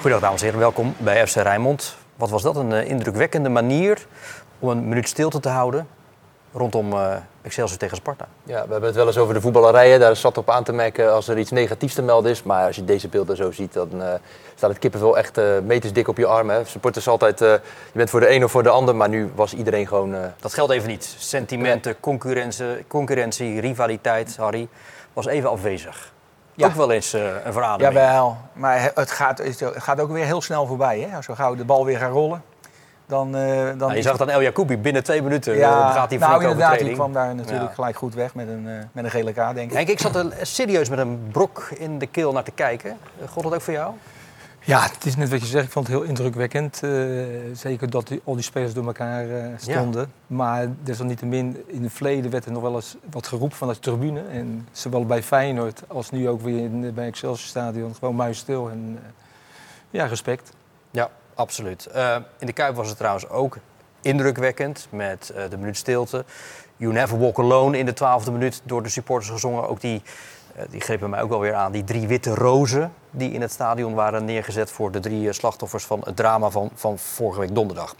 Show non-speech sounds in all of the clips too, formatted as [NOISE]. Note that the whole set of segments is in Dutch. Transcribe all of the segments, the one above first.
Goedendag dames en heren, welkom bij FC Rijnmond. Wat was dat een eh, indrukwekkende manier om een minuut stilte te houden rondom eh, Excelsior tegen Sparta. Ja, we hebben het wel eens over de voetballerijen. Daar zat op aan te merken als er iets negatiefs te melden is. Maar als je deze beelden zo ziet, dan eh, staat het kippenvel echt meters dik op je armen. Supporters altijd, eh, je bent voor de een of voor de ander. Maar nu was iedereen gewoon... Dat geldt even niet. Sentimenten, concurrentie, concurrentie rivaliteit, Harry, was even afwezig. Ja. Ook wel eens eh, een verademing. Jawel, maar het gaat, het gaat ook weer heel snel voorbij. Hè? Zo gauw de bal weer gaat rollen, dan... eh, dan Nou, je zag dan El Jacoubi binnen twee minuten. Ja, eh, gaat hij nou inderdaad, die kwam daar natuurlijk Ja. gelijk goed weg met een, met een gele kaart, denk ik. Henk, ik zat er serieus met een brok in de keel naar te kijken. God dat ook voor jou? Ja, het is net wat je zegt. Ik vond het heel indrukwekkend. eh, zeker dat die, al die spelers door elkaar eh, stonden. Maar desalniettemin, in het verleden werd er nog wel eens wat geroepen van de tribune. En zowel bij Feyenoord als nu ook weer in, bij Excelsior Stadion. Gewoon muisstil en eh, ja, respect. Ja, absoluut. In de Kuip was het trouwens ook indrukwekkend met de minuut stilte. You Never Walk Alone in de twaalfde minuut door de supporters gezongen. Ook die, die grepen mij ook wel weer aan. Die drie witte rozen die in het stadion waren neergezet voor de drie eh, slachtoffers van het drama van, van vorige week donderdag.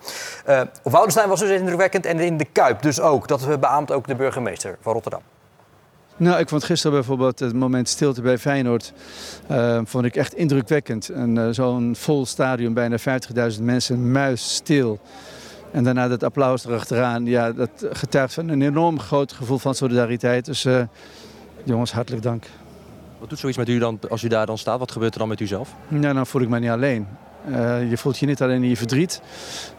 Op Woudenstein was dus indrukwekkend en in de Kuip dus ook. Dat beaamt ook de burgemeester van Rotterdam. Nou, ik vond gisteren bijvoorbeeld het moment stilte bij Feyenoord eh, vond ik echt indrukwekkend. En zo'n vol stadion, bijna 50.000 mensen, muis stil. En daarna dat applaus erachteraan. Ja, dat getuigt van een enorm groot gevoel van solidariteit. Dus jongens, hartelijk dank. Wat doet zoiets met u dan als u daar dan staat? Wat gebeurt er dan met u zelf? Ja, dan voel ik me niet alleen. Eh, je voelt je niet alleen in je verdriet.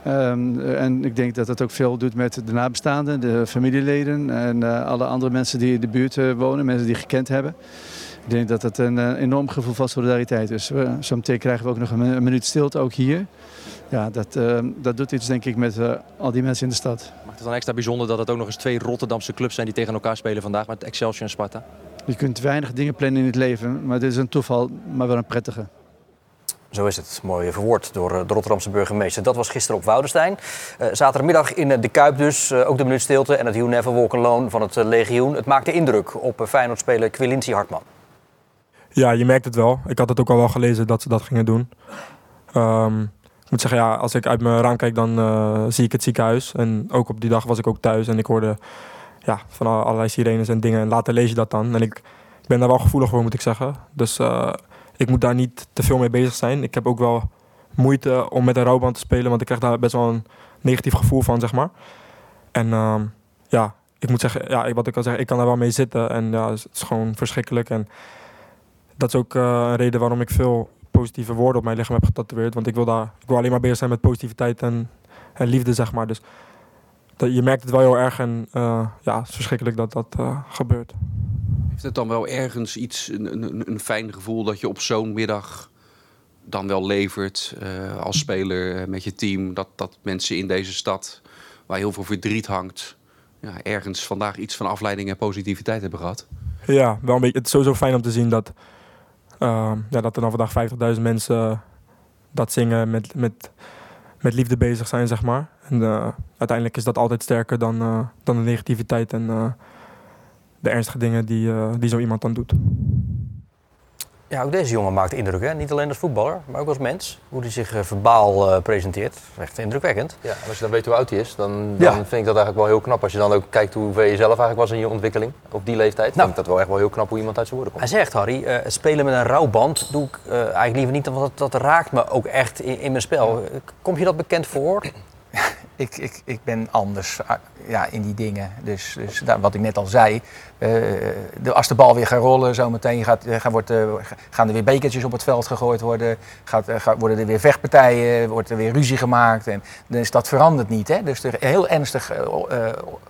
Ehm, en ik denk dat dat ook veel doet met de nabestaanden, de familieleden en eh, alle andere mensen die in de buurt eh, wonen, mensen die gekend hebben. Ik denk dat het een enorm gevoel van solidariteit is. Zometeen krijgen we ook nog een, mi- een minuut stilte, ook hier. Ja, dat, eh, dat doet iets denk ik met al die mensen in de stad. Maakt het dan extra bijzonder dat het ook nog eens twee Rotterdamse clubs zijn die tegen elkaar spelen vandaag met Excelsior en Sparta? Je kunt weinig dingen plannen in het leven, maar dit is een toeval, maar wel een prettige. Zo is het, mooi verwoord door eh, de Rotterdamse burgemeester. Dat was gisteren op Woudenstein. Eh, zaterdagmiddag in eh, de Kuip dus, ook de minuut stilte en het You Never Walk Alone van het Legioen. Het maakte indruk op Feyenoord-speler Quilinci Hartman. Ja, je merkt het wel. Ik had het ook al wel gelezen dat ze dat gingen doen. Ehm, ik moet zeggen, ja, als ik uit mijn raam kijk, dan eh, zie ik het ziekenhuis. En ook op die dag was ik ook thuis en ik hoorde ja, van al- allerlei sirenes en dingen. En later lees je dat dan. En ik, ben daar wel gevoelig voor, moet ik zeggen. Dus eh, ik moet daar niet te veel mee bezig zijn. Ik heb ook wel moeite om met een rouwband te spelen, want ik krijg daar best wel een negatief gevoel van, zeg maar. En ehm, ja, ik moet zeggen, ja, wat ik al zeg, ik kan daar wel mee zitten. En ja, het is gewoon verschrikkelijk. En dat is ook eh, een reden waarom ik veel positieve woorden op mijn lichaam heb getatoeëerd. Want ik wil, daar, ik wil alleen maar bezig zijn met positiviteit en, en liefde, zeg maar. Dus dat, je merkt het wel heel erg en eh, ja, het is verschrikkelijk dat dat eh, gebeurt. Heeft het dan wel ergens iets, een, een, een fijn gevoel dat je op zo'n middag dan wel levert eh, als speler met je team? Dat, dat mensen in deze stad, waar heel veel verdriet hangt, ja, ergens vandaag iets van afleiding en positiviteit hebben gehad? Ja, wel een beetje, het is sowieso fijn om te zien dat, ja, dat er dan vandaag 50.000 mensen dat zingen met, met, met liefde bezig zijn, zeg maar. En eh, uiteindelijk is dat altijd sterker dan, eh, dan de negativiteit en eh, de ernstige dingen die, die zo iemand dan doet. Ja, ook deze jongen maakt indruk, hè? niet alleen als voetballer, maar ook als mens. Hoe hij zich eh, verbaal eh, presenteert, echt indrukwekkend. ja, en als je dan weet hoe oud hij is, dan, dan Ja. vind ik dat eigenlijk wel heel knap. Als je dan ook kijkt hoeveel je zelf eigenlijk was in je ontwikkeling op die leeftijd. Nou. vind ik dat wel echt wel heel knap hoe iemand uit zijn woorden komt. Hij zegt, Harry, het spelen met een rouwband doe ik eigenlijk liever niet, want dat, dat raakt me ook echt in, in mijn spel. Kom je dat bekend voor? Ik, ik, ik ben anders ah, ja, in die dingen. Dus, dus daar, wat ik net al zei, eh, de, als de bal weer gaat rollen, zometeen gaat, eh, gaan, wordt, eh, gaan er weer bekertjes op het veld gegooid worden. Gaat, gaat, worden er weer vechtpartijen, wordt er weer ruzie gemaakt. En, dus dat verandert niet. Hè? Dus een heel ernstig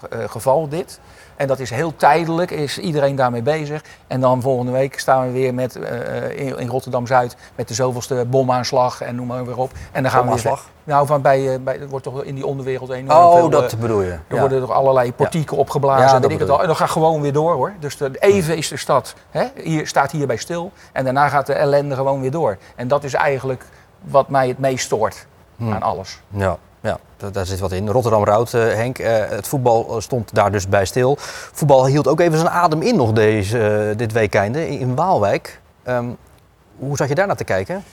geval dit. En dat is heel tijdelijk, is iedereen daarmee bezig. En dan volgende week staan we weer met, eh, in, in Rotterdam-Zuid met de zoveelste bomaanslag en noem maar weer op. En dan gaan we weer... Nou, van bij, eh, bij, het wordt toch in die onderwereld enorm Oh, veel, dat eh, bedoel je. er Ja. worden er allerlei portieken opgeblazen. Ja, dat ik het al. En dan gaat gewoon weer door hoor. Dus de, even is de stad, hè, hier, staat hierbij stil. En daarna gaat de ellende gewoon weer door. En dat is eigenlijk wat mij het meest stoort Hmm. aan alles. Ja, ja daar, zit wat in. Rotterdam-Rout, eh, Henk. eh, het voetbal eh, stond daar dus bij stil. Voetbal hield ook even zijn adem in nog deze, dit weekende in, Waalwijk. Ehm, hoe zat je daar naar te kijken?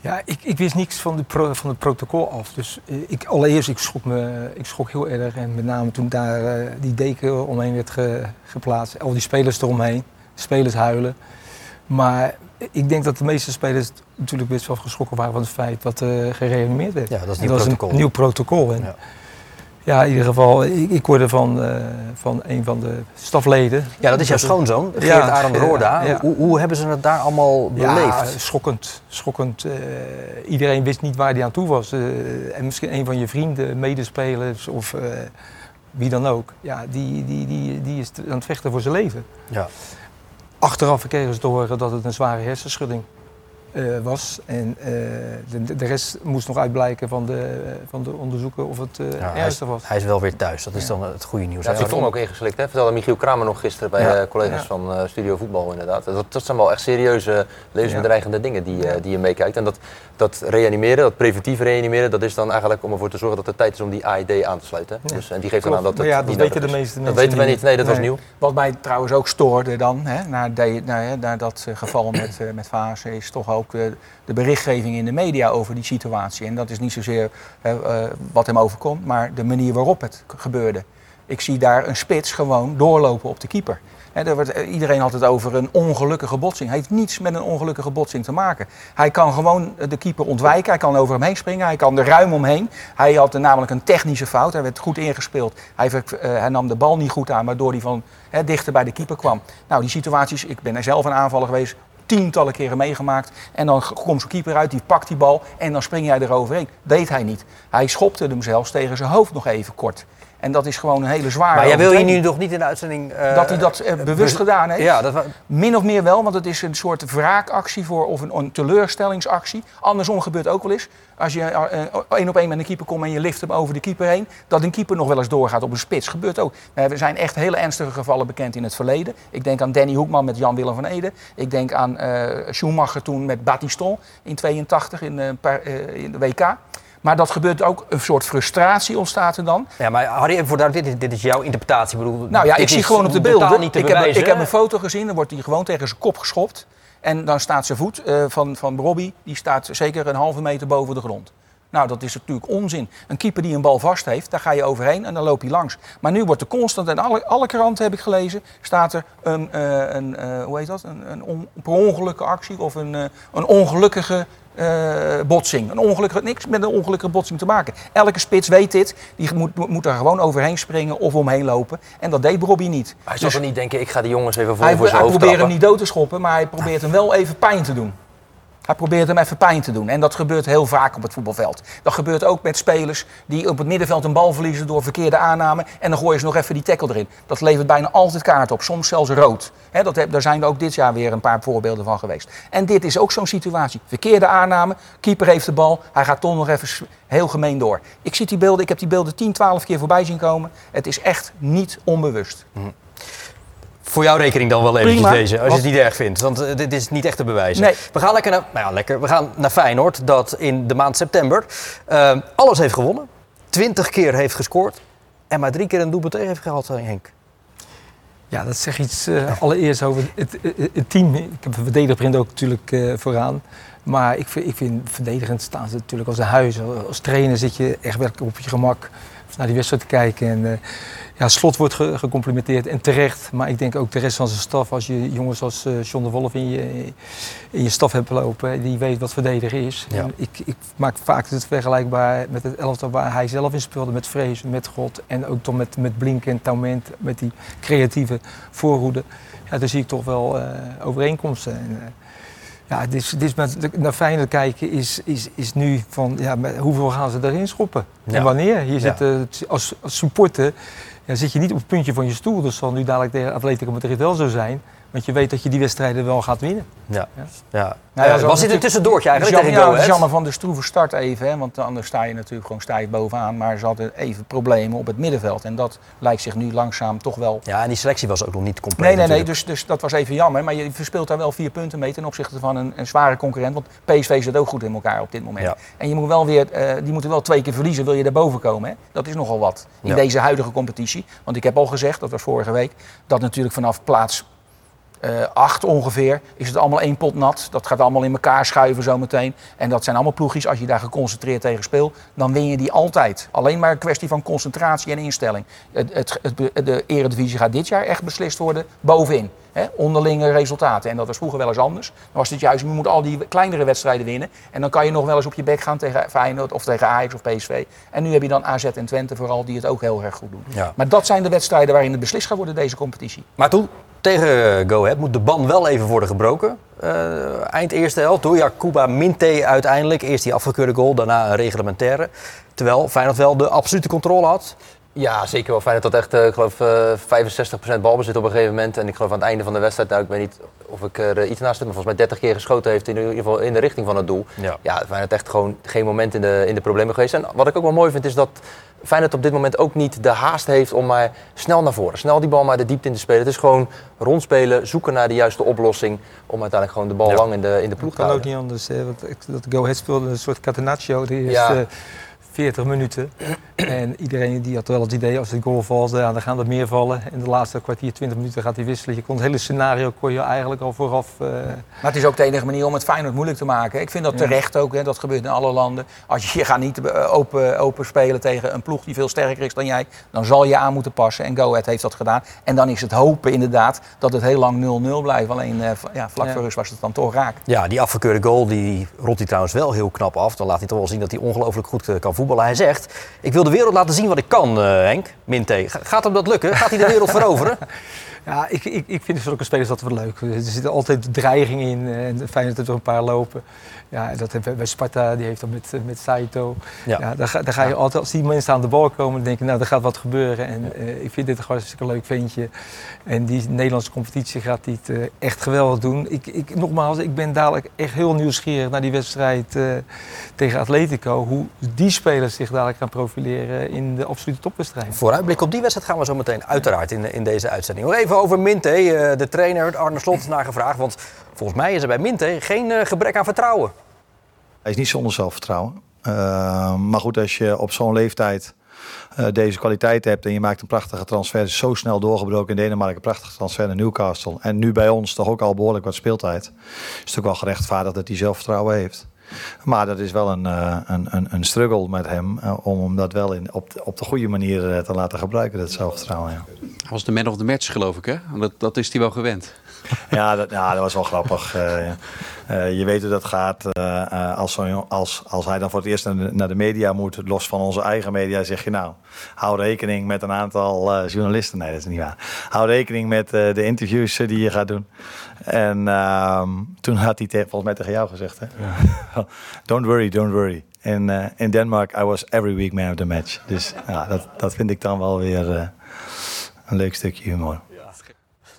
Ja, ik, ik wist niks van, de pro- van het protocol af. Dus ik, allereerst, ik schrok, me, ik schrok heel erg. En met name toen daar die deken omheen werd ge- geplaatst. Al die spelers eromheen. Spelers huilen. Maar ik denk dat de meeste spelers natuurlijk best wel geschrokken waren van het feit dat eh gereanimeerd werd. Ja, dat is protocol. een nieuw protocol. En Ja. ja. in ieder geval, ik, ik hoorde van, eh, van een van de stafleden. Ja, dat is jouw schoonzoon, Geert Ja, Arend Roorda. ja. Hoe, hoe hebben ze het daar allemaal beleefd? Ja, schokkend. schokkend. Eh, iedereen wist niet waar hij aan toe was. Eh, en misschien een van je vrienden, medespelers of wie dan ook. Ja, die, die, die, die is aan het vechten voor zijn leven. Ja. Achteraf kregen ze te horen dat het een zware hersenschudding eh, was. En eh, de, de rest moest nog uitblijken van de, van de onderzoeken of het eh Ja, hij, is, ernstig was. hij is wel weer thuis. Dat is dan het goede nieuws. Ja, hè? heeft ook ingeslikt, hè? vertelde Michiel Kramer nog gisteren bij Ja. eh, collega's Ja. van eh, Studio Voetbal inderdaad. Dat, dat zijn wel echt serieuze, levensbedreigende dingen die, eh, die je meekijkt. En dat, dat reanimeren, dat preventief reanimeren, dat is dan eigenlijk om ervoor te zorgen dat het tijd is om die AED aan te sluiten. Ja. Dus, en die geeft dan aan dat het ja, dat weten de meeste Dat weten wij niet. nee, dat was nieuw. Wat mij trouwens ook stoorde dan, hè, na, de, na, hè, na dat eh, geval met, [CLEARS THROAT] eh met Fase, is toch ook eh, de berichtgeving in de media over die situatie. En dat is niet zozeer wat hem overkomt, maar de manier waarop het gebeurde. Ik zie daar een spits gewoon doorlopen op de keeper. Iedereen had het over een ongelukkige botsing. Hij heeft niets met een ongelukkige botsing te maken. Hij kan gewoon de keeper ontwijken, hij kan over hem heen springen, hij kan er ruim omheen. Hij had namelijk een technische fout, hij werd goed ingespeeld. Eh, hij nam de bal niet goed aan, waardoor hij van dichter bij de keeper kwam. Nou, die situaties, ik ben er zelf een aanvaller geweest, tientallen keren meegemaakt. En dan komt zo'n keeper uit, die pakt die bal en dan spring jij eroverheen. Deed hij niet. Hij schopte hem zelfs tegen zijn hoofd nog even kort. En dat is gewoon een hele zware Maar jij wil je nu toch niet in de uitzending... eh, Dat hij dat eh, bewust be- gedaan heeft? Ja, dat, Min of meer wel, want het is een soort wraakactie voor, of een, een teleurstellingsactie. Andersom gebeurt ook wel eens. Als je eh, eh, één op één met een keeper komt en je lift hem over de keeper heen, dat een keeper nog wel eens doorgaat op een spits. Gebeurt ook. Eh, Er zijn echt hele ernstige gevallen bekend in het verleden. Ik denk aan Danny Hoekman met Jan-Willem van Ede. Ik denk aan eh, Schumacher toen met Batiston in 82 in, eh, eh, in de WK. Maar dat gebeurt ook, een soort frustratie ontstaat er dan. ja, maar Harry, voor dit, is- dit is jouw interpretatie. Ik bedoel, Nou ja, ik zie gewoon op de beelden. niet Ik heb, ik heb een foto gezien, dan wordt hij gewoon tegen zijn kop geschopt. En dan staat zijn voet eh, van, van Robbie, die staat zeker een halve meter boven de grond. Nou, dat is natuurlijk onzin. Een keeper die een bal vast heeft, daar ga je overheen en dan loop je langs. Maar nu wordt er constant, en alle, alle kranten heb ik gelezen, staat er een, eh, een eh, hoe heet dat? Een, een on- per ongelukkige actie of een, een ongelukkige botsing. Een ongelukkige, niks met een ongelukkige botsing te maken. Elke spits weet dit. Die moet, moet daar gewoon overheen springen of omheen lopen. En dat deed Robbie niet. Hij zal Dus niet denken, ik ga die jongens even vol hij, voor hij zijn hoofd probeert hem niet dood te schoppen, maar hij probeert hem wel even pijn te doen. Hij probeert hem even pijn te doen. En dat gebeurt heel vaak op het voetbalveld. Dat gebeurt ook met spelers die op het middenveld een bal verliezen door verkeerde aanname. En dan gooien ze nog even die tackle erin. Dat levert bijna altijd kaart op, soms zelfs rood. Dat daar zijn er ook dit jaar weer een paar voorbeelden van geweest. En dit is ook zo'n situatie. Verkeerde aanname, keeper heeft de bal, hij gaat toch nog even heel gemeen door. Ik, zie die beelden, ik heb die beelden 10, 12 keer voorbij zien komen. Het is echt niet onbewust. Voor jouw rekening dan wel eventjes Prima. deze, als je het niet erg vindt. Want eh, dit is niet echt te bewijzen. Nee. We gaan lekker naar, nou ja, lekker. We gaan naar Feyenoord, dat in de maand september eh, alles heeft gewonnen. 20 keer heeft gescoord. En maar drie keer een doelpunt tegen heeft gehad, eh, Henk. Ja, dat zegt iets allereerst over het, het, het team. Ik heb een verdediger ook natuurlijk eh, vooraan. Maar ik vind, ik vind verdedigend staan ze natuurlijk als een huis. Als trainer zit je echt werkelijk op je gemak naar die wedstrijd te kijken. En, eh, ja, Slot wordt ge- gecomplimenteerd en terecht. Maar ik denk ook de rest van zijn staf. Als je jongens als eh John de Wolf in je, in je staf hebt lopen, die weet wat verdedigen is. Ja. En ik, ik maak vaak het vergelijkbaar met het elftal waar hij zelf in speelde. Met Vrees, met God en ook dan met, met Blink en Taument. Met die creatieve voorhoede. Ja, daar zie ik toch wel eh, overeenkomsten. En, ja, is met, naar Feyenoord kijken is, is, is nu van ja, met hoeveel gaan ze erin schoppen? Ja. En wanneer? Je zit als, als supporter ja, zit je niet op het puntje van je stoel. Dus zal nu dadelijk tegen Atletico Madrid wel zo zijn. Want je weet dat je die wedstrijden wel gaat winnen. Ja. Ja. Ja. Nou ja, Eh, was dit een tussendoortje eigenlijk Jan, tegen ja, Go Ahead? Janne van der Stroeve start even, hè, want anders sta je natuurlijk gewoon stijf bovenaan. Maar ze hadden even problemen op het middenveld. En dat lijkt zich nu langzaam toch wel... Ja, en die selectie was ook nog niet compleet Nee, nee, nee, dus, dus dat was even jammer. Maar je verspeelt daar wel vier punten mee ten opzichte van een, een zware concurrent. Want PSV zit ook goed in elkaar op dit moment. Ja. En je moet wel weer, eh, die moeten wel twee keer verliezen, wil je daarboven komen. Hè? Dat is nogal wat in deze huidige competitie. Want ik heb al gezegd, dat was vorige week, dat natuurlijk vanaf plaats eh, acht ongeveer is het allemaal één pot nat. Dat gaat allemaal in elkaar schuiven zometeen. En dat zijn allemaal ploegjes, als je daar geconcentreerd tegen speelt, dan win je die altijd. Alleen maar een kwestie van concentratie en instelling. Het, het, het- de eredivisie gaat dit jaar echt beslist worden bovenin. Hè? Onderlinge resultaten. En dat was vroeger wel eens anders. Dan was het juist, je moet al die kleinere wedstrijden winnen. En dan kan je nog wel eens op je bek gaan tegen Feyenoord of tegen Ajax of PSV. En nu heb je dan AZ en Twente vooral, die het ook heel erg goed doen. Ja. Maar dat zijn de wedstrijden waarin het beslist gaat worden, deze competitie. Maar toen, tegen Go Ahead, moet de ban wel even worden gebroken. Eh, eind eerste helft door Jacuba Minte uiteindelijk. Eerst die afgekeurde goal, daarna een reglementaire. Terwijl Feyenoord wel de absolute controle had. Ja, zeker wel. Feyenoord had echt, eh, ik geloof, eh 65% balbezit op een gegeven moment. En ik geloof aan het einde van de wedstrijd, nou, ik weet niet of ik er eh, iets naast heb, maar volgens mij 30 keer geschoten heeft in ieder geval in de richting van het doel. Ja. Ja, Feyenoord echt gewoon geen moment in de, in de problemen geweest. En wat ik ook wel mooi vind, is dat Feyenoord op dit moment ook niet de haast heeft om maar snel naar voren, snel die bal maar de diepte in te spelen. Het is gewoon rondspelen, zoeken naar de juiste oplossing om uiteindelijk gewoon de bal Ja. lang in de, in de ploeg te kan ook houden. niet anders. Hè, want ik- dat Go Ahead speelde een soort catenaccio eerste Ja. eh, 40 minuten. En iedereen die had wel het idee, als de goal valt, ja, dan gaan er meer vallen. In de laatste kwartier, 20 minuten gaat hij wisselen. Je kon het hele scenario kon je eigenlijk al vooraf... eh, Maar het is ook de enige manier om het Feyenoord moeilijk te maken. Ik vind dat Ja. terecht ook, hè. dat gebeurt in alle landen. Als je, je gaat niet eh, open, open spelen tegen een ploeg die veel sterker is dan jij, dan zal je aan moeten passen. En Go Ahead heeft dat gedaan. En dan is het hopen inderdaad dat het heel lang 0-0 blijft. Alleen eh, ja, vlak Ja. voor rust was het dan toch raak. Ja, die afgekeurde goal die rolt hij trouwens wel heel knap af. Dan laat hij toch wel zien dat hij ongelooflijk goed kan voetballen. Hij zegt, ik wil de wereld laten zien wat ik kan, eh, Henk. Minte, Ga- gaat hem dat lukken? Gaat hij de wereld veroveren? [LAUGHS] Ja, ik, ik, ik vind zulke spelers dat wel leuk. Er zit altijd dreiging in. eh, En Feyenoord heeft er een paar lopen. Ja, dat hebben bij Sparta, die heeft dat met, eh, met Saito. Ja. Ja. dan, ga, dan ga je altijd, als die mensen aan de bal komen, dan denk je, nou, er gaat wat gebeuren. En eh, ik vind dit een hartstikke leuk ventje. En die Nederlandse competitie gaat eh, echt geweldig doen. Ik, ik, nogmaals, ik ben dadelijk echt heel nieuwsgierig naar die wedstrijd tegen Atletico. Hoe die spelers zich dadelijk gaan profileren in de absolute topwedstrijd. Vooruitblik op die wedstrijd gaan we zo meteen uiteraard in, in deze uitzending. Nog even over Minte, eh, de trainer Arne Slot naar gevraagd. Want volgens mij is er bij Minte geen eh, gebrek aan vertrouwen. Hij is niet zonder zelfvertrouwen. Uh, maar goed, als je op zo'n leeftijd uh, deze kwaliteit hebt en je maakt een prachtige transfer, zo snel doorgebroken in Denemarken, een prachtige transfer naar Newcastle. En nu bij ons toch ook al behoorlijk wat speeltijd. Is het ook wel gerechtvaardigd dat hij zelfvertrouwen heeft. Maar dat is wel een, uh, een, een, een struggle met hem om hem dat wel in, op, op de goede manier te laten gebruiken, dat zelfvertrouwen. Ja. Was de man of the match, geloof ik, hè? Dat, dat is hij wel gewend. Ja, dat, ja, dat was wel grappig. Uh, uh, je weet hoe dat gaat. Uh, als, zo, als, als hij dan voor het eerst naar de, naar de, media moet, los van onze eigen media, zeg je nou, hou rekening met een aantal journalisten. Nee, dat is niet waar. Hou rekening met de interviews die je gaat doen. En ehm, toen had hij volgens mij tegen jou gezegd, hè? [LAUGHS] don't worry, don't worry. In, in Denmark, I was every week man of the match. Dus ja, dat, dat vind ik dan wel weer een leuk stukje humor.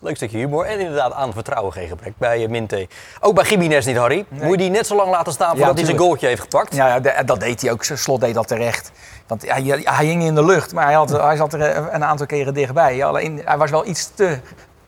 Leuk stukje humor en inderdaad aan vertrouwen geen gebrek bij uh, Minte. Ook bij Gimenez niet, Harry. Nee. Moet je die net zo lang laten staan voordat ja, hij zijn goaltje heeft gepakt? Ja, dat deed hij ook. Slot deed dat terecht. Want hij, hij hing in de lucht, maar hij, had, hij zat er eh, een aantal keren dichtbij. Alleen hij was wel iets te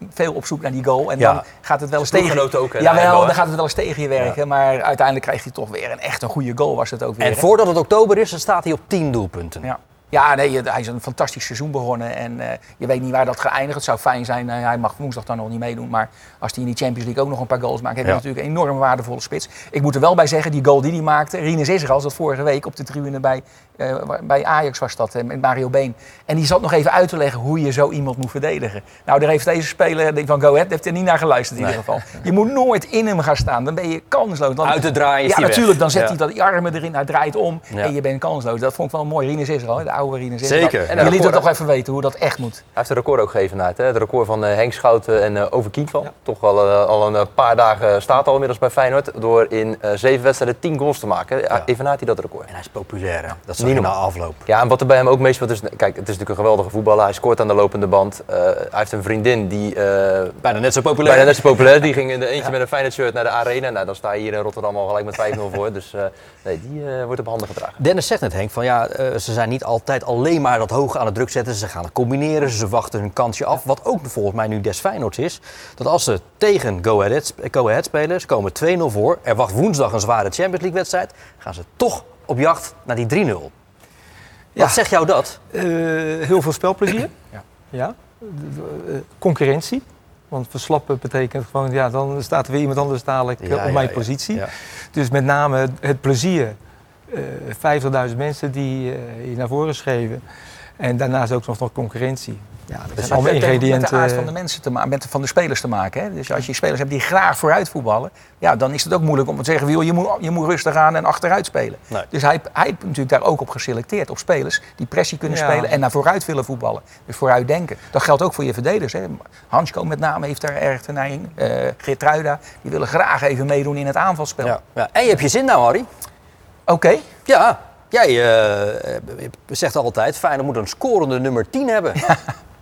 veel op zoek naar die goal. En ja. dan gaat het wel eens tegen ook, Ja, wel, dan gaat het wel eens tegen je werken. Ja. Maar uiteindelijk krijgt hij toch weer een echt een goede goal was het ook weer. En voordat het oktober is, dan staat hij op 10 doelpunten. Ja. Ja, nee, hij is een fantastisch seizoen begonnen. En uh, je weet niet waar dat geëindigd. Het zou fijn zijn, uh, hij mag woensdag dan nog niet meedoen. Maar als hij in die Champions League ook nog een paar goals maakt... heb je ja. natuurlijk een enorm waardevolle spits. Ik moet er wel bij zeggen, die goal die hij maakte... Rinus Israël zat vorige week op de tribune bij, uh, bij Ajax was dat, met Mario Been. En die zat nog even uit te leggen hoe je zo iemand moet verdedigen. Nou, daar heeft deze speler van Go Ahead heeft er niet naar geluisterd in nee. ieder geval. Je moet nooit in hem gaan staan, dan ben je kansloos. Dan, uit te draaien Ja, natuurlijk, weg. dan zet ja. hij dat die armen erin, hij draait om... en je bent kansloos. Dat vond ik wel mooi, Rinus Israël, de oude Rinus. Zeker. En En je liet het toch even weten hoe dat echt moet. Hij heeft een record ook gegeven uit. Hè? Het record van eh, Henk Schouten en eh Over Kienval. Toch al, eh, al een eh, paar dagen staat al inmiddels bij Feyenoord. Door in eh, zeven wedstrijden tien goals te maken. Ja. Evenaart hij dat record. En hij is populair, hè? Dat zag Niet na normaal. afloop. Ja, en wat er bij hem ook meespeelt is... Kijk, het is natuurlijk een geweldige voetballer. Hij scoort aan de lopende band. Eh, hij heeft een vriendin die... eh, Bijna net zo populair. Bijna net zo populair. Die ging in de eentje met een Feyenoord shirt naar de arena. Nou, dan sta je hier in Rotterdam al gelijk met 5-0 voor. Dus eh, nee, die eh, wordt op handen gedragen. Dennis zegt net, Henk, van ja, eh, ze zijn niet altijd alleen maar dat hoog aan de druk zetten. Ze gaan het combineren, ze wachten hun kansje af. Wat ook volgens mij nu des Feyenoords is, dat als ze tegen Go Ahead, Go Ahead spelen, ze komen 2-0 voor, er wacht woensdag een zware Champions League wedstrijd, gaan ze toch op jacht naar die 3-0. Ja. Wat zegt jou dat? Eh, heel veel spelplezier. [CLEARS THROAT] Ja. ja. Concurrentie. Want verslappen betekent gewoon, ja, dan staat er weer iemand anders dadelijk eh, Ja, op mijn positie. Dus met name het plezier. Eh 50.000 mensen die eh, hier naar voren schreven. En daarnaast ook nog, nog concurrentie. Ja, dat zijn allemaal Het heeft Met de aard ingrediënten. van de mensen te maken, met de, van de spelers te maken. Hè? Dus als je spelers hebt die graag vooruit voetballen, ja, dan is het ook moeilijk om te zeggen, joh, je moet, je moet rustig aan en achteruit spelen. Nee. Dus hij, hij heeft natuurlijk daar ook op geselecteerd, op spelers die pressie kunnen Ja. spelen en naar vooruit willen voetballen. Dus vooruit denken. Dat geldt ook voor je verdedigers. Hè? Hansko met name heeft daar erg de neiging. Eh Geertruida, die willen graag even meedoen in het aanvalspel. Ja. Ja. En je hebt je zin nou, Harry. Oké, Ja, jij eh, zegt altijd, Feyenoord moet een scorende nummer 10 hebben. [LAUGHS]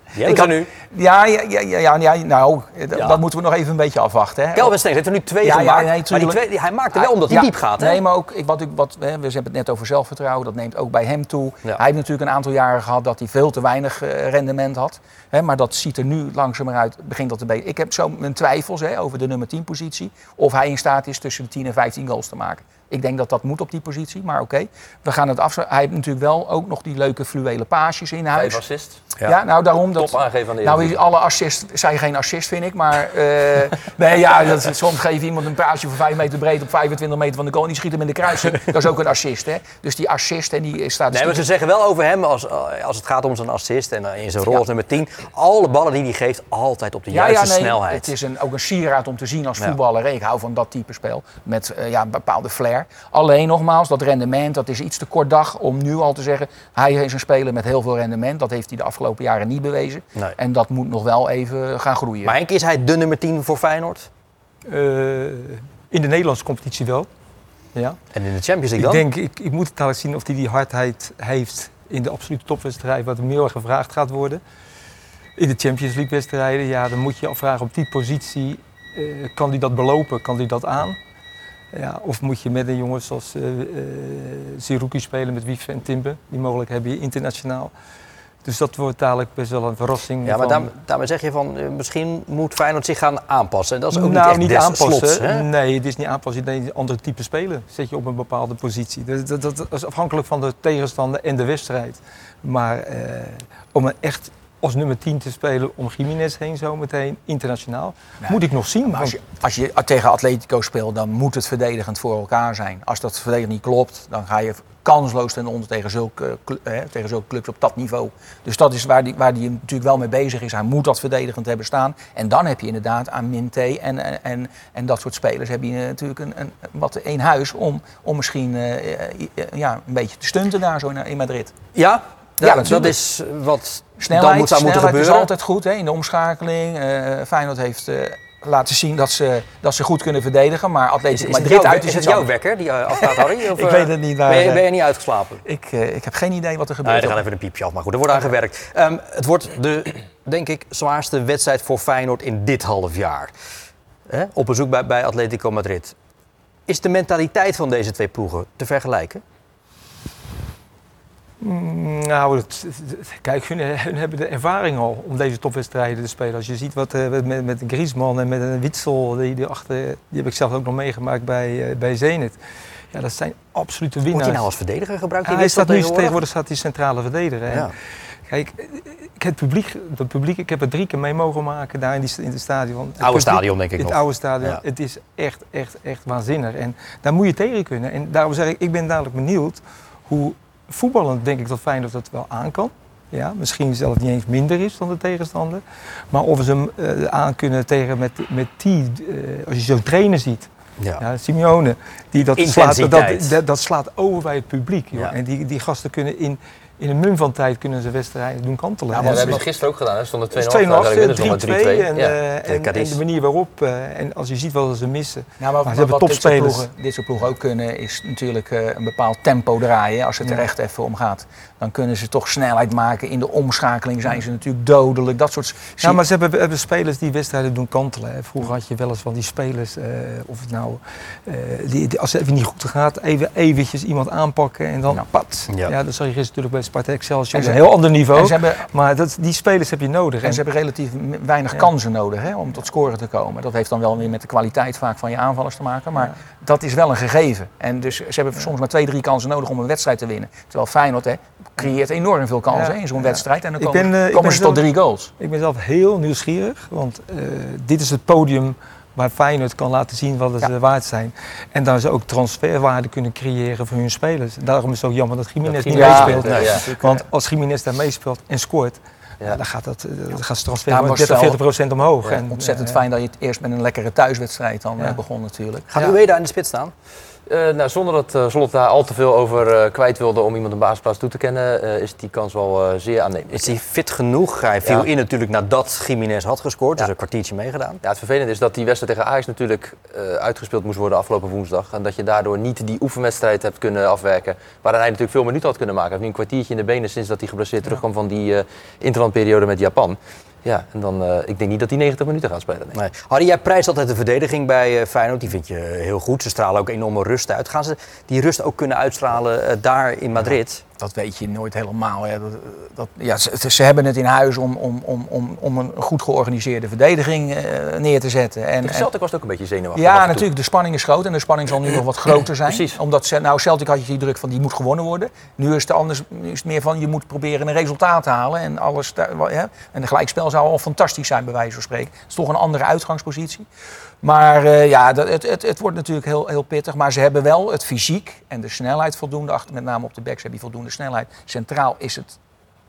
Hebben Ik had- nu. ja, ja, ja, ja, ja, ja, nou, Ja. dat moeten we nog even een beetje afwachten. Hè? Kelvin Stengs heeft er nu twee Ja, ja, gemaakt. nee, maar die twee, hij maakt er wel omdat hij Ja, diep gaat. Hè? Nee, maar ook, ik, wat, wat, we hebben het net over zelfvertrouwen. Dat neemt ook bij hem toe. Ja. Hij heeft natuurlijk een aantal jaren gehad dat hij veel te weinig eh, rendement had. Hè, maar dat ziet er nu langzamerhand, begint dat te. Ik heb zo mijn twijfels hè, over de nummer 10 positie. Of hij in staat is tussen de 10 en 15 goals te maken. Ik denk dat dat moet op die positie, maar oké. We gaan het af. Hij heeft natuurlijk wel ook nog die leuke fluwele paasjes in huis. Vijf assists. Ja. nou daarom dat. Top aangeven van de Nou, alle assists zijn geen assist, vind ik. Maar eh, [LAUGHS] nee, ja, dat, soms geef je iemand een paasje van 5 meter breed op 25 meter van de goal. En die schiet hem in de kruising. [LAUGHS] dat is ook een assist, hè? Dus die assist en die staat. Nee, maar ze zeggen wel over hem, als, als het gaat om zijn assist en eh, in zijn rol als nummer 10, alle ballen die hij geeft, altijd op de ja, juiste ja, nee, snelheid. Het is een, ook een sieraad om te zien als Ja. voetballer. Ik hou van dat type spel. Met eh, ja, een bepaalde flair. Alleen nogmaals, dat rendement, dat is iets te kort dag om nu al te zeggen. Hij is een speler met heel veel rendement. Dat heeft hij de afgelopen jaren niet bewezen. Nee. En dat moet nog wel even gaan groeien. Maar Henk, is hij de nummer 10 voor Feyenoord? Eh, in de Nederlandse competitie wel. Ja. En in de Champions League Ik dan? denk, ik, ik moet het zien of hij die hardheid heeft in de absolute topwedstrijd, wat hem heel erg gevraagd gaat worden. In de Champions League wedstrijden, ja, dan moet je je afvragen op die positie, eh, kan hij dat belopen, kan hij dat aan? Ja, of moet je met een jongen zoals eh eh, Zerouki spelen met Wief en Timber, die mogelijk hebben je internationaal. Dus dat wordt dadelijk best wel een verrassing. ja, maar daar, daarmee zeg je van, eh, misschien moet Feyenoord zich gaan aanpassen. En dat is ook nou, niet echt des aanpassen. slots, hè? nee, het is niet aanpassen. Nee, een andere type spelen zet je op een bepaalde positie. Dat, dat, dat is afhankelijk van de tegenstander en de wedstrijd. Maar om een echt als nummer 10 te spelen om Jiménez heen zometeen, internationaal, Nee. moet ik nog zien. Maar als je, als je tegen Atletico speelt, dan moet het verdedigend voor elkaar zijn. Als dat verdedigend niet klopt, dan ga je kansloos ten onder tegen zulke, cl- eh, tegen zulke clubs op dat niveau. Dus dat is waar die, waar die natuurlijk wel mee bezig is. Hij moet dat verdedigend hebben staan. En dan heb je inderdaad aan Minté en, en, en, en dat soort spelers heb je natuurlijk een, een, wat in huis om, om misschien eh, eh, ja, een beetje te stunten daar zo in, in Madrid. Ja, Ja, ja, dat is wat Snelheid, dan moet, zou moeten snelheid gebeuren. is altijd goed hè, in de omschakeling. Eh Feyenoord heeft eh, laten zien dat ze, dat ze goed kunnen verdedigen. Maar Atletico is, Madrid uit is is het jouw wekker die eh, afgaat, Harry? [LAUGHS] Of, Ik weet het niet, maar, Ben je, ben je niet uitgeslapen? Ik, ik heb geen idee wat er Nee, gebeurt. er gaat even een piepje af, maar goed, er wordt aan gewerkt. Ehm, het wordt de, denk ik, zwaarste wedstrijd voor Feyenoord in dit half jaar. Hè? Op bezoek bij, bij Atletico Madrid. Is de mentaliteit van deze twee ploegen te vergelijken? Mm, Nou, het- het- kijk, hun, hun hebben de ervaring al om deze topwedstrijden te spelen. Als je ziet wat eh, met, met Griezmann en met een Witsel, die, die, achter, die heb ik zelf ook nog meegemaakt bij, eh, bij Zenit. Ja, dat zijn absolute winnaars. Wordt hij nou als verdediger gebruikt? Die hij staat nu tegenwoordig? tegenwoordig staat hij centrale verdediger. Ja. Kijk, het publiek, het publiek, ik heb het drie keer mee mogen maken daar in, die, in het stadion. Het Oude publiek- stadion, denk ik Het nog. oude stadion. Ja. Het is echt, echt, echt waanzinnig. En daar moet je tegen kunnen. En daarom zeg ik, ik ben dadelijk benieuwd hoe voetballend denk ik dat Feyenoord dat wel aan kan. Ja, misschien zelfs niet eens minder is dan de tegenstander. Maar of ze hem eh, aan kunnen tegen met, met die, eh, als je zo'n trainer ziet. Ja. Ja, Simeone, die dat slaat, dat, dat, dat slaat over bij het publiek. Joh. Ja. En die, die gasten kunnen in, in een mum van tijd kunnen ze wedstrijden doen kantelen. Ja, En maar dat dat- hebben ze gisteren ook gedaan. Er stonden 2-0 dus achter, 2-0 uiteindelijk achter, winnen ze nog 3-2 met 3-2. en, Ja. eh, en, en Cadiz. de manier waarop, eh, en als je ziet wat ze missen. Nou, maar, Maar ze hebben topspelers. dit soort ploegen ook kunnen, is natuurlijk eh, een bepaald tempo draaien. Als het er Ja. echt even om gaat. Dan kunnen ze toch snelheid maken. In de omschakeling zijn ze natuurlijk dodelijk. Dat soort... Ja, maar ze hebben, hebben spelers die wedstrijden doen kantelen. hè. Vroeger had je wel eens van die spelers, eh, of het nou, eh, die, die- als het even niet goed gaat, even eventjes iemand aanpakken en dan Ja. pat. Ja. Ja. dat zag je gisteren natuurlijk bij Sparta Excelsior. En ze- een heel ander niveau. En ze hebben, Maar dat, die spelers heb je nodig. en ze hebben relatief weinig Ja. kansen nodig hè, om tot scoren te komen. Dat heeft dan wel weer met de kwaliteit vaak van je aanvallers te maken. Maar dat is wel een gegeven. En dus ze hebben soms maar twee, drie kansen nodig om een wedstrijd te winnen. Terwijl Feyenoord hè, creëert enorm veel kansen hè, in zo'n wedstrijd. En dan Ik komen, ben, eh, komen ze tot drie goals. Ik ben zelf heel nieuwsgierig, want eh, dit is het podium waar Feyenoord kan laten zien wat Ja. ze waard zijn. En daar ze ook transferwaarde kunnen creëren voor hun spelers. Daarom is het ook jammer dat Jiménez niet meespeelt. Want als Jiménez daar meespeelt en scoort, Ja. dan gaat dat, eh, dan gaat het transfer Ja, van Marcel, 30, 40 procent omhoog. Ja, En, Ontzettend eh, fijn dat je het eerst met een lekkere thuiswedstrijd dan Ja. eh, begon natuurlijk. Gaat Ja. Ueda in de spits staan? Eh, nou, zonder dat eh Slot daar al te veel over eh, kwijt wilde om iemand een basisplaats toe te kennen, eh, is die kans wel eh, zeer aannemelijk. Is hij fit genoeg? Hij viel Ja. in natuurlijk nadat Jiménez had gescoord, dus Ja. een kwartiertje meegedaan. Ja, het vervelende is dat die wedstrijd tegen Ajax natuurlijk eh, uitgespeeld moest worden afgelopen woensdag. En dat je daardoor niet die oefenwedstrijd hebt kunnen afwerken. Waarin hij natuurlijk veel minuten had kunnen maken. Hij heeft nu een kwartiertje in de benen sinds dat hij geblesseerd terugkwam van die eh interlandperiode met Japan. Ja, en dan, eh, ik denk niet dat hij 90 minuten gaat spelen. Nee. Harry, jij prijst altijd de verdediging bij eh, Feyenoord. Die vind je heel goed. Ze stralen ook enorme rust uit. Gaan ze die rust ook kunnen uitstralen eh, daar in Madrid? Dat weet je nooit helemaal. Hè. Dat, dat, ja, ze, ze hebben het in huis om, om, om, om, om een goed georganiseerde verdediging eh, neer te zetten. En, Tegen en- Celtic was het ook een beetje zenuwachtig. ja, natuurlijk. De spanning is groot en de spanning zal nu nog wat [CLEARS THROAT] groter zijn. Precies. Omdat nou, Celtic had je die druk van die moet gewonnen worden. Nu is het anders. Nu is het meer van je moet proberen een resultaat te halen en alles. hè. En een gelijkspel zou al fantastisch zijn, bij wijze van spreken. Het is toch een andere uitgangspositie. Maar eh, ja, dat, het, het, het wordt natuurlijk heel, heel pittig. Maar ze hebben wel het fysiek en de snelheid voldoende. Achter, met name op de backs heb je voldoende snelheid. Centraal is het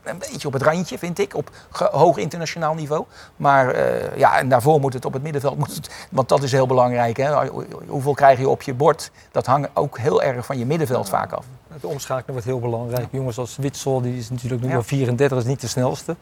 een beetje op het randje, vind ik. Op hoog internationaal niveau. Maar eh, ja, en daarvoor moet het op het middenveld. Moet het, want dat is heel belangrijk. Hè. Hoeveel krijg je op je bord? Dat hangt ook heel erg van je middenveld vaak af. Het omschakelen wordt heel belangrijk. Jongens als Witsel, die is natuurlijk nu Ja. maar 34, is niet de snelste.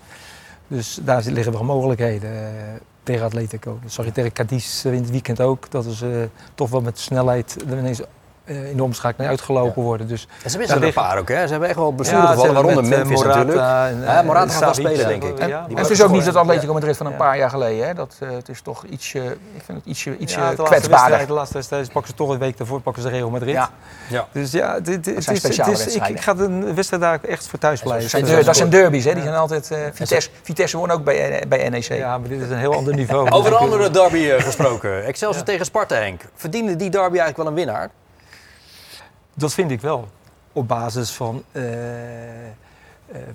Dus daar liggen wel mogelijkheden eh, tegen Atletico. Dat zag tegen Cadiz in het weekend ook. Dat ze eh, toch wel met snelheid ineens in de omschakeling uitgelopen worden. Dus En ze missen Ja, er een paar ook, hè? Ze hebben echt wel Ja, blessuregevallen, hebben waaronder met, eh, Memphis Morata natuurlijk. en, Ja, eh, Morata gaat wel spelen, eh, denk ik. ja, En het is ook niet het Atletico Madrid van een Ja. paar jaar geleden. Hè. Dat, eh, het is toch ietsje, ik vind het ietsje, ietsje ja, de kwetsbaarder. de laatste wedstrijd pakken ze toch een week daarvoor pakken ze Real Madrid. Ja. Ja. Dus ja, dit, dit, het is, het speciale is, ik, ik ga de wedstrijd daar echt voor thuis blijven. Dat zijn, Ja, dat derbies, hè? die zijn altijd. eh, Vitesse, Vitesse won ook bij, eh, bij NEC. Ja, maar dit is een heel ander niveau. [LAUGHS] Over een andere derby eh, gesproken. Excelsior tegen Sparta, Henk. Verdiende die derby eigenlijk wel een winnaar? Dat vind ik wel. Op basis van eh, eh,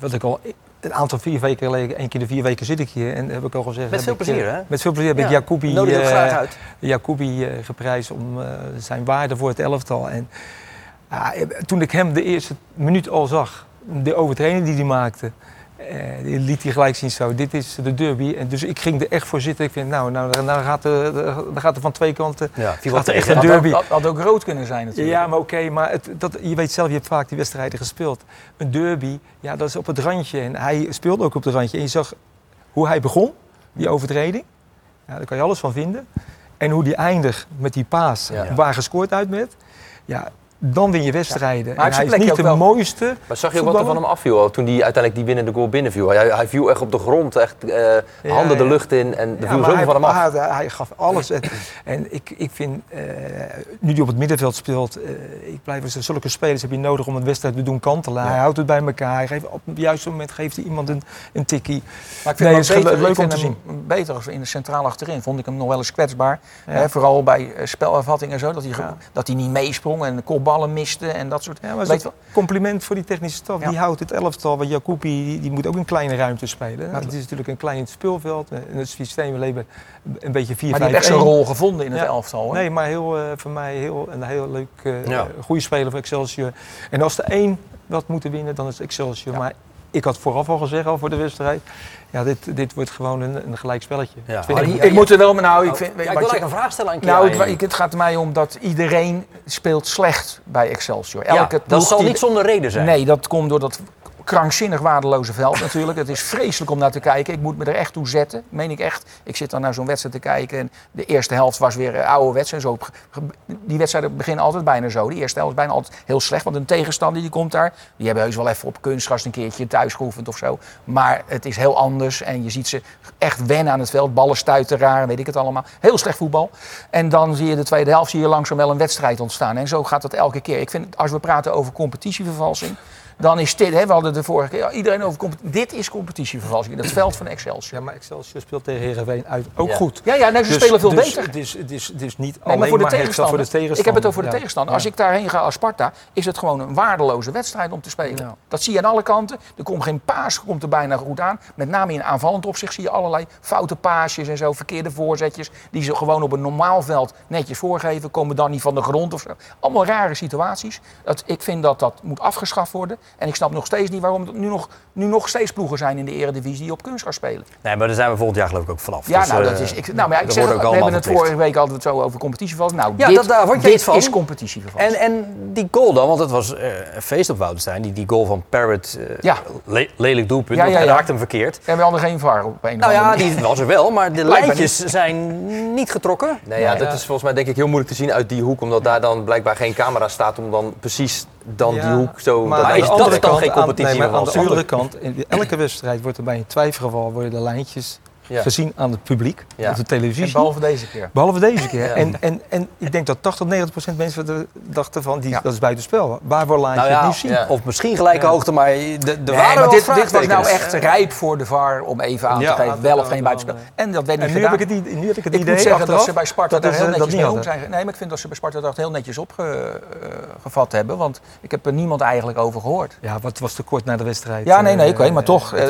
wat ik al een aantal vier weken geleden, één keer de vier weken zit ik hier en heb ik al gezegd. Met veel ik, eh, plezier, hè? Met veel plezier heb ik Ja, Jacobi, uit. Jacobi eh, geprijsd om zijn waarde voor het elftal. En ah, toen ik hem de eerste minuut al zag, de overtreding die hij maakte, die liet hij gelijk zien zo, dit is de derby. En dus ik ging er echt voor zitten. Ik vind, nou, nou dan, dan gaat er, dan gaat er van twee kanten Ja, gaat er echt een Had, derby. had, had ook rood kunnen zijn natuurlijk. Ja, maar oké, maar het, dat, je weet zelf, je hebt vaak die wedstrijden gespeeld. Een derby, ja, dat is op het randje. En hij speelde ook op het randje. En je zag hoe hij begon, die overtreding. Ja, daar kan je alles van vinden. En hoe die eindigt met die paas, Ja. waar gescoord uit werd. Ja, dan win je wedstrijden. Maar en hij is niet de wel. mooiste. Maar zag je ook wat er van hem afviel toen hij uiteindelijk die winnende goal binnenviel? Hij, hij viel echt op de grond, echt eh, handen de lucht in en er Ja, viel zoveel hij, van hem af. ah, hij gaf alles. En, en ik, ik vind, eh, nu hij op het middenveld speelt, eh, ik blijf, zulke spelers heb je nodig om een wedstrijd te doen kantelen. Hij houdt het bij elkaar. Hij geeft, op het juiste moment geeft hij iemand een, een tikkie. Maar ik vind Nee, het beter, leuk ik om te hem beter als in de centraal achterin. Vond ik hem nog wel eens kwetsbaar. Hè, vooral bij eh, spelervatting en zo. Dat hij, dat hij niet meesprong en de kopballen miste en dat soort. Ja, maar compliment voor die technische staf. Ja. Die houdt het elftal. Want Jacobi die, die moet ook een kleine ruimte spelen. het is natuurlijk een klein speelveld. eh, En het systeem we leven een beetje 4 maar die heeft echt zijn rol gevonden in het elftal. Hoor. Nee, maar heel, eh, voor mij heel, een heel leuk, eh, Ja. eh, goede speler voor Excelsior. En als er één wat moeten winnen, dan is het Excelsior. Ja. Maar ik had vooraf al gezegd, al voor de wedstrijd, ja, dit, dit wordt gewoon een, een gelijk spelletje. Ja. Harry, ik. ja, moet er wel, nou, ik vind, Ja, ik wil eigenlijk een vraag stellen aan nou, Kiai. het, ik- het gaat er mij om dat iedereen speelt slecht bij Excelsior. Ja, Elke dat zal die- niet zonder reden zijn. Nee, dat komt doordat krankzinnig waardeloze veld natuurlijk. Het is vreselijk om naar te kijken. Ik moet me er echt toe zetten, meen ik echt. Ik zit dan naar zo'n wedstrijd te kijken en de eerste helft was weer eh, ouderwets en zo. Die wedstrijden beginnen altijd bijna zo. Die eerste helft is bijna altijd heel slecht, want een tegenstander die komt daar, die hebben heus wel even op kunstgras een keertje thuis geoefend of zo. Maar het is heel anders en je ziet ze echt wennen aan het veld. Ballen stuiten raar, weet ik het allemaal. Heel slecht voetbal. En dan zie je de tweede helft, zie je langzaam wel een wedstrijd ontstaan. En zo gaat dat elke keer. Ik vind, als we praten over competitievervalsing, dan is dit, hè, we hadden de vorige keer, iedereen over. Dit is competitievervalsing in het veld van Excelsior. Ja, maar Excelsior speelt tegen Heerenveen uit ook Ja. goed. Ja, ja nee, ze Dus- spelen veel dus beter. Het is, is niet Nee, alleen maar voor de, Hexa tegenstander, voor de tegenstander. Ik heb het over de Ja. tegenstander. Als Ja. ik daarheen ga als Sparta, is het gewoon een waardeloze wedstrijd om te spelen. Ja. Dat zie je aan alle kanten. Er komt geen paas, komt er bijna goed aan. Met name in aanvallend opzicht zie je allerlei foute paasjes en zo, verkeerde voorzetjes. Die ze gewoon op een normaal veld netjes voorgeven. Komen dan niet van de grond of zo. Allemaal rare situaties. Dat, ik vind dat dat moet afgeschaft worden. En ik snap nog steeds niet waarom er nu nog, nu nog steeds ploegen zijn in de eredivisie die op kunstgras spelen. Nee, maar daar zijn we volgend jaar geloof ik ook vanaf. Ja, Dus, nou, eh, dat is. Ik, nou, maar ja, ik dat zeg, we hebben allemaal het vorige week altijd zo over competitievervalsing. Nou, Ja, dit, dat- daar word je dit van. is competitievervalsing. En, en die goal dan, want het was eh, een feest op Woudenstein. Die, die goal van Parrot, eh, Ja. le- lelijk doelpunt, Ja, ja, hij ja. raakte hem verkeerd. En we hadden geen VAR op een of Nou ja, die was er wel, maar de lijntjes zijn niet getrokken. Nee, ja, dat is volgens mij denk ik heel moeilijk te zien uit die hoek. Omdat daar dan blijkbaar geen camera staat om dan precies dan Ja, die hoek zo... Maar aan is dat dan kant, geen aan- competitie nee, maar aan de andere kant, in elke wedstrijd wordt er bij een twijfelgeval worden de lijntjes Ja. gezien aan het publiek, Ja. op de televisie. En behalve deze keer. Behalve deze keer. [LAUGHS] Ja. En, en, en ik denk dat 80 tot 90 procent mensen dachten van, die, dat is buitenspel. Waarvoor laat Nou je het niet zien? Of misschien gelijke hoogte, maar de, de Nee, waren maar wel dit, dit was nou vraagtekens. echt rijp voor de VAR om even aan te geven wel of geen buitenspel. En dat werd niet En nu gedaan. heb, ik het, nu heb ik het ik idee moet zeggen dat ze bij Sparta dat daar is, heel eh, dat netjes zijn. Nee, maar ik vind dat ze bij Sparta dat heel netjes opgevat hebben. Want ik heb er niemand eigenlijk over gehoord. Ja, wat was te kort na de wedstrijd. Ja, nee, nee, Eh, oké, maar toch, eh,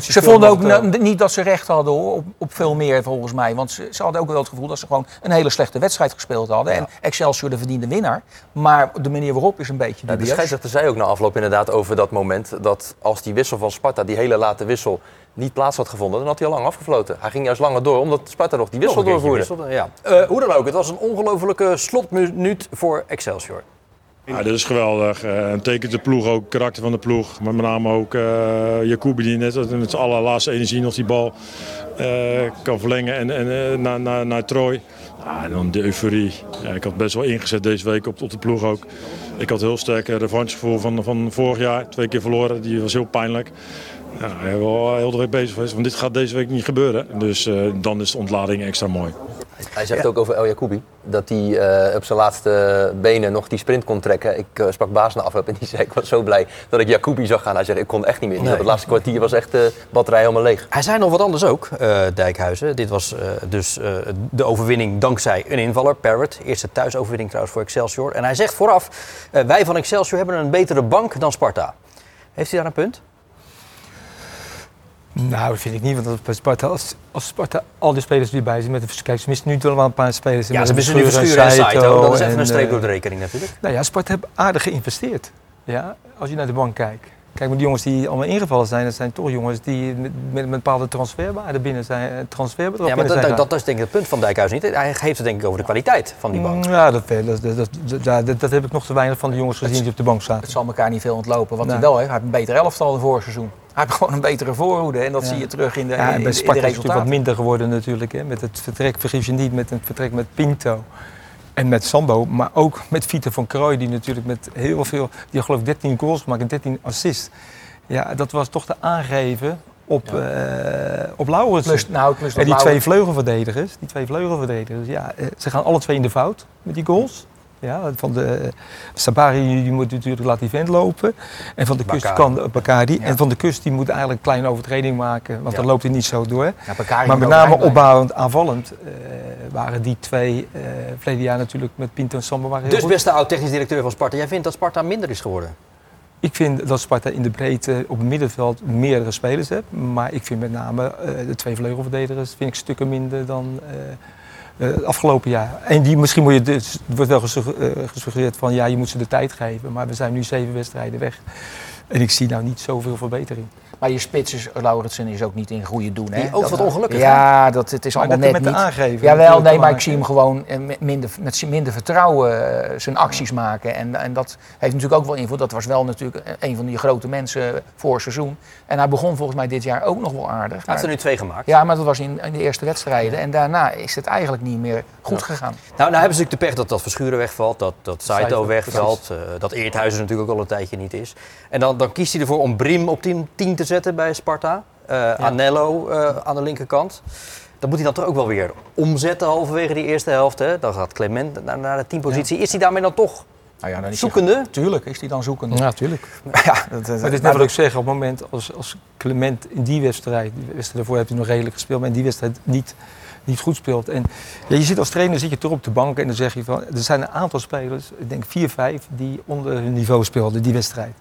Ze vonden ook niet dat ze recht hadden hoor, op, op veel meer volgens mij. Want ze, ze hadden ook wel het gevoel dat ze gewoon een hele slechte wedstrijd gespeeld hadden. En Excelsior de verdiende winnaar. Maar de manier waarop is een beetje Ja, de scheidsrechter zei ook na afloop inderdaad over dat moment dat als die wissel van Sparta, die hele late wissel, niet plaats had gevonden, dan had hij al lang afgefloten. Hij ging juist langer door, omdat Sparta nog die wissel doorvoerde. wisselde, Ja. Eh, hoe dan ook, het was een ongelofelijke slotminuut voor Excelsior. Ja, dit is geweldig. Eh, En tekent de ploeg ook, karakter van de ploeg. Maar met name ook eh Jacobi die net met zijn allerlaatste energie nog die bal eh, kan verlengen en, eh, naar, naar, naar Troy. Ja, en dan de euforie. Ik had best wel ingezet deze week op, op de ploeg ook. Ik had heel sterk revanchegevoel van, van vorig jaar. Twee keer verloren, die was heel pijnlijk. Ja, ik ben wel heel de week bezig geweest, want dit gaat deze week niet gebeuren. Dus eh, dan is de ontlading extra mooi. Hij zegt ook over El Jacoubi dat hij eh, op zijn laatste benen nog die sprint kon trekken. Ik eh, sprak baas na afloop en die [LAUGHS] zei ik was zo blij dat ik Jacoubi zag gaan. Hij zei ik kon echt niet meer. Nee. Het laatste kwartier was echt de batterij helemaal leeg. Hij zei nog wat anders ook, eh, Dijkhuizen. Dit was eh, dus eh, de overwinning dankzij een invaller, Parrot. Eerste thuisoverwinning trouwens voor Excelsior. En hij zegt vooraf, eh, wij van Excelsior hebben een betere bank dan Sparta. Heeft hij daar een punt? Nou, dat vind ik niet. Want bij Sparta, als, als Sparta al die spelers die erbij zijn met de Kijk, ze missen nu toch wel een paar spelers. Ja, ze missen nu Verschuren en Saito. Dat is en, even een streep eh, door de rekening natuurlijk. Nou ja, Sparta heeft aardig geïnvesteerd. Ja, als je naar de bank kijkt. Kijk, maar die jongens die allemaal ingevallen zijn, dat zijn toch jongens die met, met een bepaalde transferwaarde binnen zijn, eh, transferbedrag Ja, maar dat, dat, dat is denk ik het punt van Dijkhuizen niet. Hij heeft het denk ik over de kwaliteit van die bank. Mm, Ja, dat, dat, dat, dat, heb ik nog te weinig van de jongens gezien die op de bank zaten. Het zal elkaar niet veel ontlopen. Wat hij wel heeft, hij heeft een beter elftal vorig seizoen. Hij heeft [LAUGHS] gewoon een betere voorhoede. En dat Ja. zie je terug in de, Ja, in, en in bij de Sparta is het natuurlijk wat minder geworden natuurlijk. Hè. Met het vertrek, vergis je niet, met het vertrek met Pinto en met Sambo. Maar ook met Vito van Krooij, die natuurlijk met heel veel... Die geloof ik 13 goals gemaakt en 13 assists. Ja, dat was toch te aangeven op, eh op Laurensen. Plus, nou, plus en die twee vleugelverdedigers, die twee vleugelverdedigers, ja, eh, ze gaan alle twee in de fout met die goals. Ja, van de Sabari die moet natuurlijk laten die vent lopen. En van de kust kan Bakari. Ja. En van de kust die moet eigenlijk een kleine overtreding maken, want dan loopt hij niet zo door. Maar met name opbouwend, aanvallend eh, waren die twee eh verleden jaar natuurlijk met Pinto en Samba waren heel Dus goed. beste oud-technisch directeur van Sparta, jij vindt dat Sparta minder is geworden? Ik vind dat Sparta in de breedte op het middenveld meerdere spelers heeft. Maar ik vind met name eh, de twee vleugelverdedigers vind ik stukken minder dan het afgelopen jaar. En die, misschien moet je, dus, wordt wel eh, gesuggereerd van ja, je moet ze de tijd geven. Maar we zijn nu zeven wedstrijden weg. En ik zie nou niet zoveel verbetering. Maar je spits is, Lauritsen is ook niet in goede doen. Hè? Die ook wat ongelukkig, Ja, dat, het is Maar allemaal net net met de niet. aangeven Jawel, nee, maar ik zie hem gewoon eh, met minder, met minder vertrouwen eh, zijn acties maken. En, en dat heeft natuurlijk ook wel invloed. Dat was wel natuurlijk eh, een van die grote mensen voor het seizoen. En hij begon volgens mij dit jaar ook nog wel aardig. Hij heeft er nu twee gemaakt. ja, maar dat was in, in de eerste wedstrijden. En daarna is het eigenlijk niet meer goed Ja. gegaan. Nou, nou hebben ze natuurlijk de pech dat dat Verschuren wegvalt, dat, dat Saito wegvalt, dat Eerthuizen natuurlijk ook al een tijdje niet is. En dan, dan kiest hij ervoor om Brim op 10, 10 te zetten bij Sparta. Eh, Anello eh, aan de linkerkant. Dat moet hij dan toch ook wel weer omzetten halverwege die eerste helft. Hè? Dan gaat Clement naar, naar de teampositie. Is hij daarmee dan toch Nou ja, dan is hij- zoekende? Tuurlijk is hij dan zoekende. Ja, natuurlijk. [LAUGHS] Ja, dat, dat, Maar is net wat ik zeg, op het moment als, als Clement in die wedstrijd, die wedstrijd daarvoor heeft hij nog redelijk gespeeld, maar in die wedstrijd niet, niet goed speelt. En ja, je zit als trainer zit je toch op de bank en dan zeg je van, er zijn een aantal spelers, ik denk vier, vijf, die onder hun niveau speelden die wedstrijd.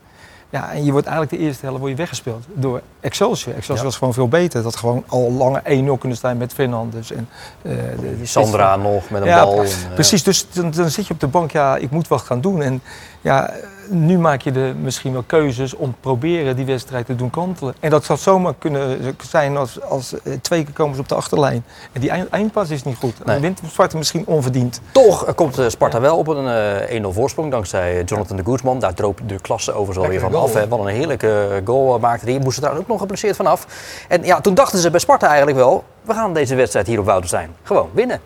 Ja, en je wordt eigenlijk de eerste helft word je weggespeeld door Excelsior. Excelsior was gewoon veel beter. Dat gewoon al lange 1-0 kunnen staan met Fernandes en eh, de, de Sandra nog met een ja, bal. en, eh, Precies, dus dan, dan zit je op de bank, ja, ik moet wat gaan doen. En ja, nu maak je de, misschien wel keuzes om proberen die wedstrijd te doen kantelen. En dat zou zomaar kunnen zijn als, als eh, twee keer komen ze op de achterlijn. En die eind, eindpas is niet goed. Nee. Dan wint Sparta misschien onverdiend. Toch eh, komt eh, Sparta wel op een eh 1-0 voorsprong dankzij eh, Jonathan de Guzman. Daar droop de klasse overigens alweer van Lekkere af. goal. Hè. Wat een heerlijke eh, goal eh, maakte hij. Moest er trouwens ook nog geblesseerd vanaf. En ja, toen dachten ze bij Sparta eigenlijk wel... we gaan deze wedstrijd hier op Woudenstein gewoon winnen.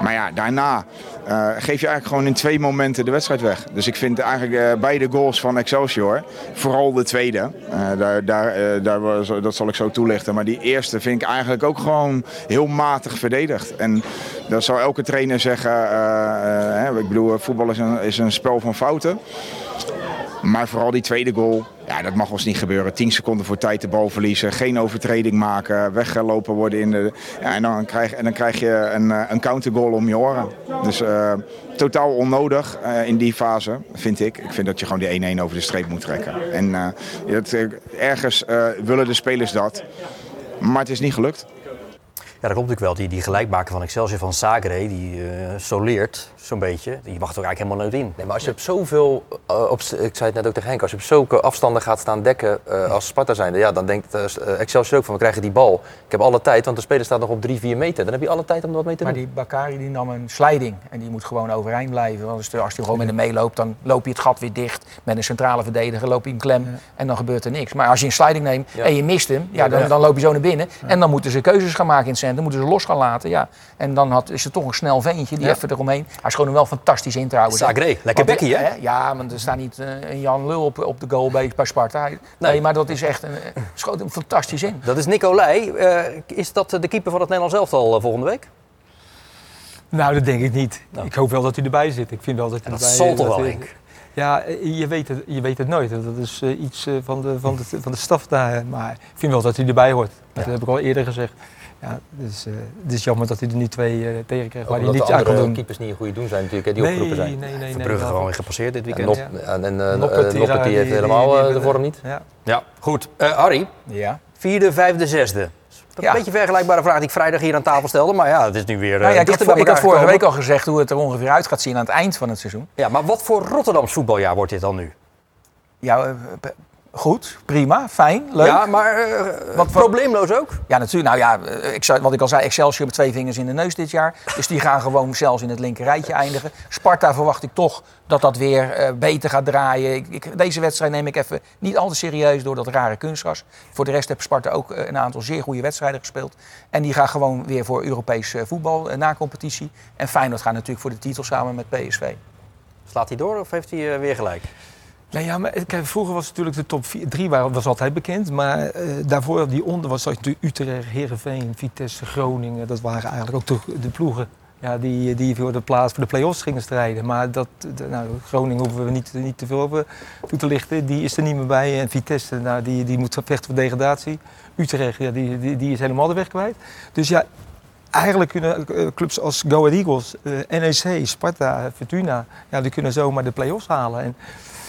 Maar ja, daarna eh, geef je eigenlijk gewoon in twee momenten de wedstrijd weg. Dus ik vind eigenlijk eh, beide goals van Excelsior, vooral de tweede, eh, daar, daar, daar, was- dat zal ik zo toelichten. Maar die eerste vind ik eigenlijk ook gewoon heel matig verdedigd. En dat zou elke trainer zeggen, ik bedoel, voetbal is is een spel van fouten. Maar vooral die tweede goal, ja, dat mag ons niet gebeuren. 10 seconden voor tijd de bal verliezen, geen overtreding maken, weggelopen worden in de. Ja, en, dan krijg, en dan krijg je een, eh, een countergoal om je oren. Dus eh, totaal onnodig eh, in die fase, vind ik. Ik vind dat je gewoon die 1-1 over de streep moet trekken. En ergens willen de spelers dat. Maar het is niet gelukt. Ja, dat klopt natuurlijk wel. Die, die gelijkmaker van Excelsior van Sagre, die eh, soleert zo'n beetje. Die mag er ook eigenlijk helemaal nooit in. Nee, maar als je op zoveel, eh, op, ik zei het net ook tegen Henk, als je op zulke afstanden gaat staan dekken eh, als Sparta zijnde, ja, dan denkt eh, Excelsior ook van we krijgen die bal. Ik heb alle tijd, want de speler staat nog op 3, 4 meter. Dan heb je alle tijd om er wat mee te Maar doen. die Bakari die nam een sliding en die moet gewoon overeind blijven. Want als hij gewoon met hem meeloopt, dan loop je het gat weer dicht. Met een centrale verdediger loop je hem klem en dan gebeurt er niks. Maar als je een sliding neemt Ja. en je mist hem, ja, dan, dan loop je zo naar binnen. En dan moeten ze keuzes gaan maken in het centrum, moeten ze los gaan laten. Ja. En dan had, is er toch een snel ventje die Ja. even eromheen. Hij is gewoon wel fantastisch in trouwens. hè. Sagre, lekker bekkie, hè? Ja, want er staat niet eh, een Jan Lul op, op de goal bij, bij Sparta. Nee, Nee. maar dat is echt een, eh, schoot hem fantastisch in. Dat is Nicolai. Eh, is dat eh, de keeper van het Nederlands elftal eh, volgende week? Nou, dat denk ik niet. Nou. ik hoop wel dat hij erbij zit. Ik vind wel dat hij dat erbij zal toch dat wel, hij- Henk? Ja, eh, je weet, het, je weet het nooit. Dat is eh, iets eh, van, de, van, de, van de staf daar. Maar ik vind wel dat hij erbij hoort. Dat heb ik al eerder gezegd. Ja, dus, eh, het is jammer dat hij er nu twee eh, tegen krijgt waar hij niets de aan andere doen. keepers niet in goede doen zijn natuurlijk, hè, die nee, opgeroepen zijn. nee, nee, nee. Verbrugge dat- gewoon weer gepasseerd dit En, weekend. Nop, en, en Noppert, die Noppert, ra- die heeft die- helemaal die- eh, die- de vorm niet. Ja. Ja, goed. Eh Harry, Ja. vierde, vijfde, zesde. Een Ja. beetje vergelijkbare vraag die ik vrijdag hier aan tafel stelde. Maar ja, het is nu weer eh Nou ja, ik, had, ik had vorige week al gezegd hoe het er ongeveer uit gaat zien aan het eind van het seizoen. Ja, maar wat voor Rotterdams voetbaljaar wordt dit dan nu? Ja, goed, prima, fijn, leuk. Ja, maar eh, Wat probleemloos ook? Ja, natuurlijk. Nou ja, eh, ik wat ik al zei, Excelsior met twee vingers in de neus dit jaar. [LAUGHS] Dus die gaan gewoon zelfs in het linker rijtje eindigen. Sparta verwacht ik toch dat dat weer eh, beter gaat draaien. Ik, ik- deze wedstrijd neem ik even niet al te serieus door dat rare kunstgras. Voor de rest heeft Sparta ook een aantal zeer goede wedstrijden gespeeld. En die gaan gewoon weer voor Europees voetbal na competitie. En Feyenoord gaat natuurlijk voor de titel samen met PSV. Slaat hij door of heeft hij weer gelijk? Nee, ja, maar kijk, vroeger was natuurlijk de top 3 was altijd bekend. Maar eh, daarvoor, die onder, was natuurlijk Utrecht, Heerenveen, Vitesse, Groningen. Dat waren eigenlijk ook de, de ploegen ja, die, die voor de plaats voor de play-offs gingen strijden. Maar dat, nou, Groningen hoeven we niet, niet te veel over toe te lichten. Die is er niet meer bij. En Vitesse, nou, die, die moet vechten voor degradatie. Utrecht, ja, die, die, die is helemaal de weg kwijt. Dus ja, eigenlijk kunnen eh, clubs als Go Ahead Eagles, eh, NEC, Sparta, Fortuna... Ja, die kunnen zomaar de play-offs halen. En,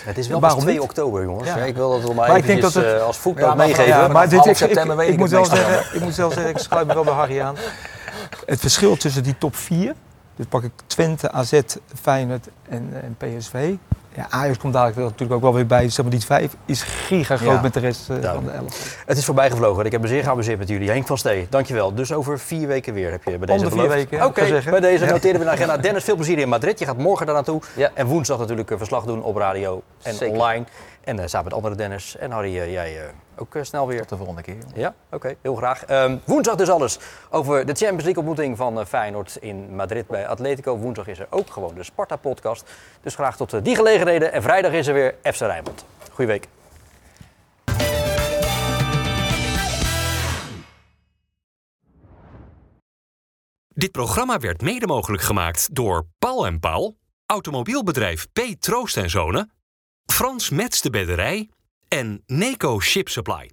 Het is wel Waarom pas 2 niet? oktober, jongens. Ja. Ik wil dat wel maar, Maar ik denk eventjes, dat het- eh, als voetbal maar- meegeven. maar dit, ik, september ik, weet ik, ik moet wel zeggen, ik moet zelf zeggen, ik sluit me wel bij Harry aan. Het verschil tussen die top 4, dus pak ik Twente, AZ, Feyenoord en, en PSV. Ja, Ajax komt dadelijk natuurlijk ook wel weer bij. Zeg maar, die vijf is giga groot Ja, met de rest eh, van de elf. Het is voorbij gevlogen. Ik heb me zeer geamuseerd met jullie. Henk van Stee, dankjewel. Dus over vier weken weer heb je bij deze de vier weken, Oké, bij deze noteren we de agenda. Dennis, veel plezier in Madrid. Je gaat morgen daar naartoe. En woensdag natuurlijk een verslag doen op radio en Zeker. online. En eh, samen met andere Dennis. En Harry, eh, jij eh, ook snel weer. Tot de volgende keer. Ja, oké, heel graag. Ehm, woensdag dus alles over de Champions League ontmoeting van Feyenoord in Madrid bij Atletico. Woensdag is er ook gewoon de Sparta-podcast. Dus graag tot die gelegenheden. En vrijdag is er weer FC Rijnmond. Goeie week. Dit programma werd mede mogelijk gemaakt door Paul en Paul, automobielbedrijf P. Troost en Zonen, Frans Mets de Bedderij en Neco Ship Supply.